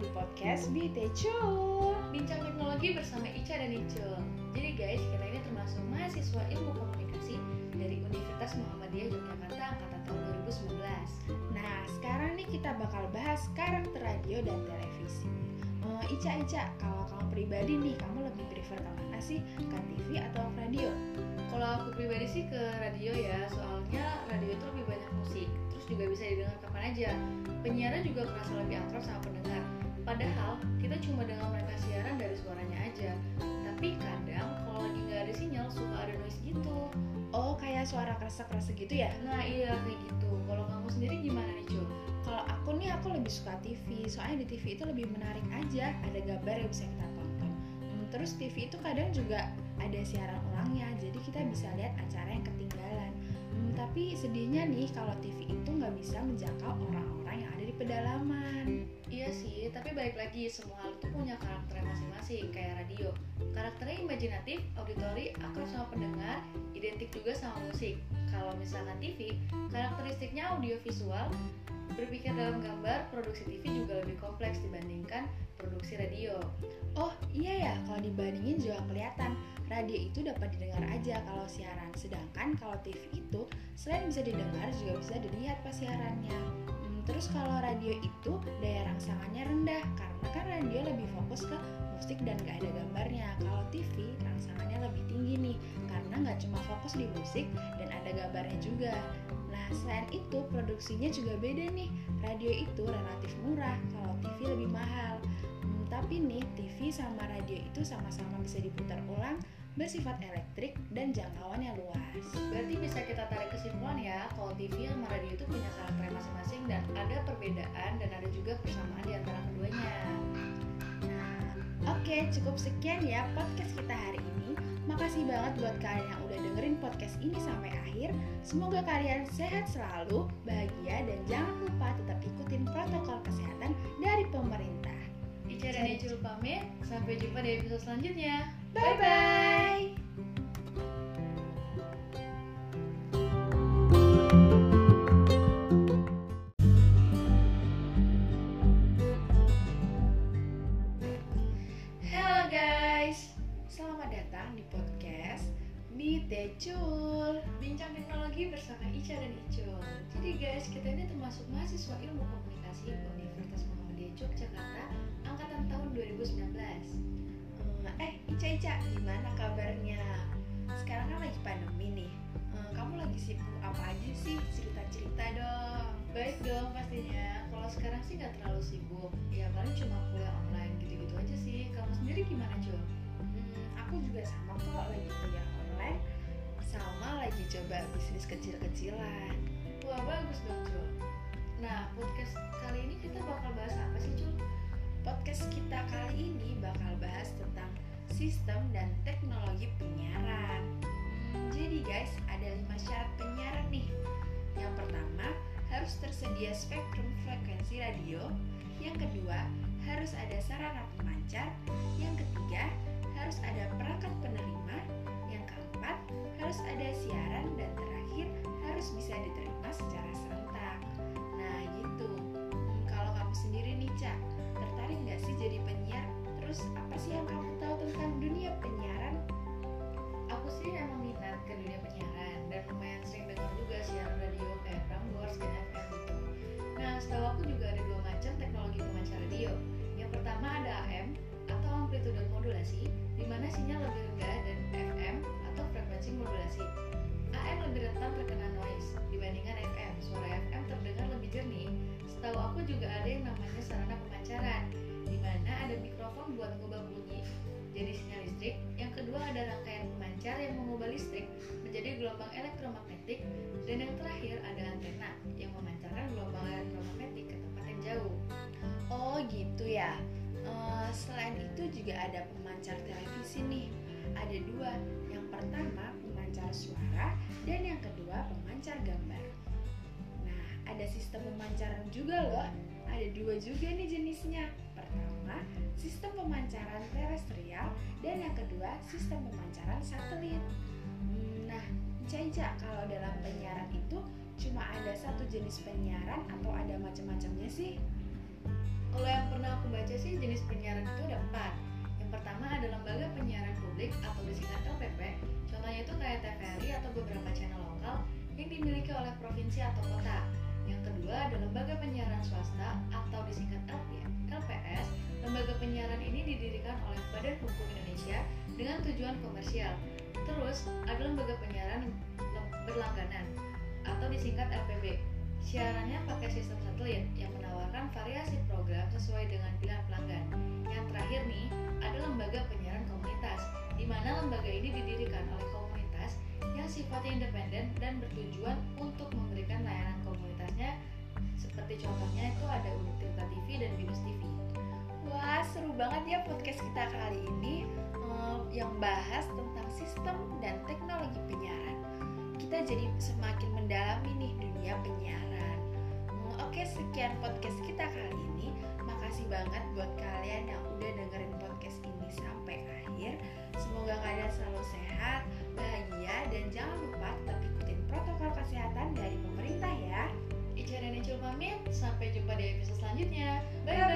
di podcast Bitecul Bincang teknologi bersama Ica dan Icul Jadi guys, kita ini termasuk mahasiswa ilmu komunikasi dari Universitas Muhammadiyah Yogyakarta angkatan tahun 2019 Nah, sekarang nih kita bakal bahas karakter radio dan televisi. Uh, Ica, Ica, kalau kamu pribadi nih, kamu lebih prefer ke mana sih? Ke TV atau ke radio? Kalau aku pribadi sih ke radio ya, soalnya radio itu lebih banyak musik. Terus juga bisa didengar kapan aja. Penyiaran juga merasa lebih akrab sama pendengar kayak suara kresek-kresek gitu ya? Nah iya kayak gitu. Kalau kamu sendiri gimana nih Cul? Kalau aku nih, aku lebih suka TV Soalnya di TV itu lebih menarik aja. Ada gambar yang bisa kita tonton. Hmm, Terus TV itu kadang juga ada siaran ulangnya. Jadi kita bisa lihat acara yang ketinggalan. Hmm, Tapi sedihnya nih, kalau TV itu nggak bisa menjangkau orang-orang pedalaman Iya sih, tapi balik lagi semua hal itu punya karakternya masing-masing kayak radio. Karakternya imajinatif, auditori, akrab sama pendengar, identik juga sama musik. Kalau misalkan TV, karakteristiknya audiovisual, berpikir dalam gambar, produksi TV juga lebih kompleks dibandingkan produksi radio. Oh iya ya, kalau dibandingin juga kelihatan radio itu dapat didengar aja kalau siaran. Sedangkan kalau TV itu selain bisa didengar juga bisa dilihat pas siarannya. Terus kalau radio itu daya rangsangannya rendah karena kan radio lebih fokus ke musik dan gak ada gambarnya. Kalau TV rangsangannya lebih tinggi nih karena nggak cuma fokus di musik dan ada gambarnya juga. Nah selain itu produksinya juga beda nih. Radio itu relatif murah, kalau TV lebih mahal. Hmm, tapi nih TV sama radio itu sama-sama bisa diputar ulang, bersifat elektrik dan jangkauannya luas. Berarti bisa kita tarik ya, kalau TV sama radio itu punya karakter masing-masing dan ada perbedaan dan ada juga persamaan di antara keduanya. Nah, oke cukup sekian ya podcast kita hari ini. Makasih banget buat kalian yang udah dengerin podcast ini sampai akhir. Semoga kalian sehat selalu, bahagia, dan jangan lupa tetap ikutin protokol kesehatan dari pemerintah. Ica dan Icul pamit, sampai jumpa di episode selanjutnya. Bye-bye! Bitecul Bincang teknologi bersama Ica dan Icul. Jadi guys, kita ini termasuk mahasiswa ilmu komunikasi Universitas Muhammadiyah Yogyakarta angkatan tahun 2019. Eh, Ica Ica, gimana kabarnya? Sekarang kan lagi pandemi nih. Eh, Kamu lagi sibuk apa aja sih? Cerita-cerita dong. Baik dong pastinya. Kalau sekarang sih nggak terlalu sibuk. Ya paling cuma kuliah online gitu-gitu aja sih. Kamu sendiri gimana Cul? Hmm, aku juga sama kok lagi kuliah online, sama lagi coba bisnis kecil-kecilan. Wah bagus dong Cul. Nah podcast kali ini kita bakal bahas apa sih Cul? Podcast kita kali ini bakal bahas tentang sistem dan teknologi penyiaran. Hmm, jadi guys, ada lima syarat penyiaran nih. Yang pertama, harus tersedia spektrum frekuensi radio. Yang kedua, harus ada sarana pemancar. Yang ketiga, harus ada perangkat penerima. Yang keempat, harus ada siaran dan terakhir harus bisa diterima secara serentak. Nah, gitu. Hmm, kalau kamu sendiri nih, Cak, tertarik nggak sih jadi penyiar? Terus apa sih yang kamu tahu tentang dunia penyiaran? Aku sih emang minat ke dunia penyiaran dan lumayan sering dengar juga siaran radio kayak Prambors dan FM gitu. Nah, setahu aku juga ada dua macam teknologi pemancar radio. Yang pertama ada AM atau amplitude modulasi, di mana sinyal lebih rendah dan FM atau frekuensi modulasi. AM lebih rentan terkena noise dibandingkan FM. Suara FM terdengar lebih jernih. Setahu aku juga ada yang namanya sarana pemancaran, di mana ada mikrofon buat mengubah bunyi jadi sinyal listrik. Yang kedua ada rangkaian pemancar yang mengubah listrik menjadi gelombang elektromagnetik. Dan yang terakhir ada antena yang memancarkan gelombang elektromagnetik ke tempat yang jauh. Oh gitu ya. Eh, selain itu juga ada pemancar nih. Ada dua. Yang pertama pemancar suara dan yang kedua pemancar gambar. Nah, ada sistem pemancaran juga loh. Ada dua juga nih jenisnya. Pertama, sistem pemancaran terestrial dan yang kedua sistem pemancaran satelit. Hmm, Nah, Ica-Ica, kalau dalam penyiaran itu cuma ada satu jenis penyiaran atau ada macam-macamnya sih? Kalau yang pernah aku baca sih jenis penyiaran itu ada empat. Pertama ada lembaga penyiaran publik atau disingkat LPP. Contohnya itu kayak TVRI atau beberapa channel lokal yang dimiliki oleh provinsi atau kota. Yang kedua ada lembaga penyiaran swasta atau disingkat LPS. Lembaga penyiaran ini didirikan oleh Badan Hukum Indonesia dengan tujuan komersial. Terus ada lembaga penyiaran berlangganan atau disingkat LPB. Siarannya pakai sistem satelit yang menawarkan variasi program sesuai dengan pilihan pelanggan. Yang terakhir nih, lembaga ini didirikan oleh komunitas yang sifatnya independen dan bertujuan untuk memberikan layanan komunitasnya seperti contohnya itu ada unit Tirta TV dan Binus TV. Wah, seru banget ya podcast kita kali ini um, yang bahas tentang sistem dan teknologi penyiaran. Kita jadi semakin mendalami nih dunia penyiaran. Um, Oke, sekian podcast kita kali ini. Makasih banget buat kalian yang udah dengerin podcast ini sampai akhir. Semoga kalian selalu sehat, bahagia, dan jangan lupa tetap ikutin protokol kesehatan dari pemerintah ya. Ica dan Icul sampai jumpa di episode selanjutnya. Bye-bye.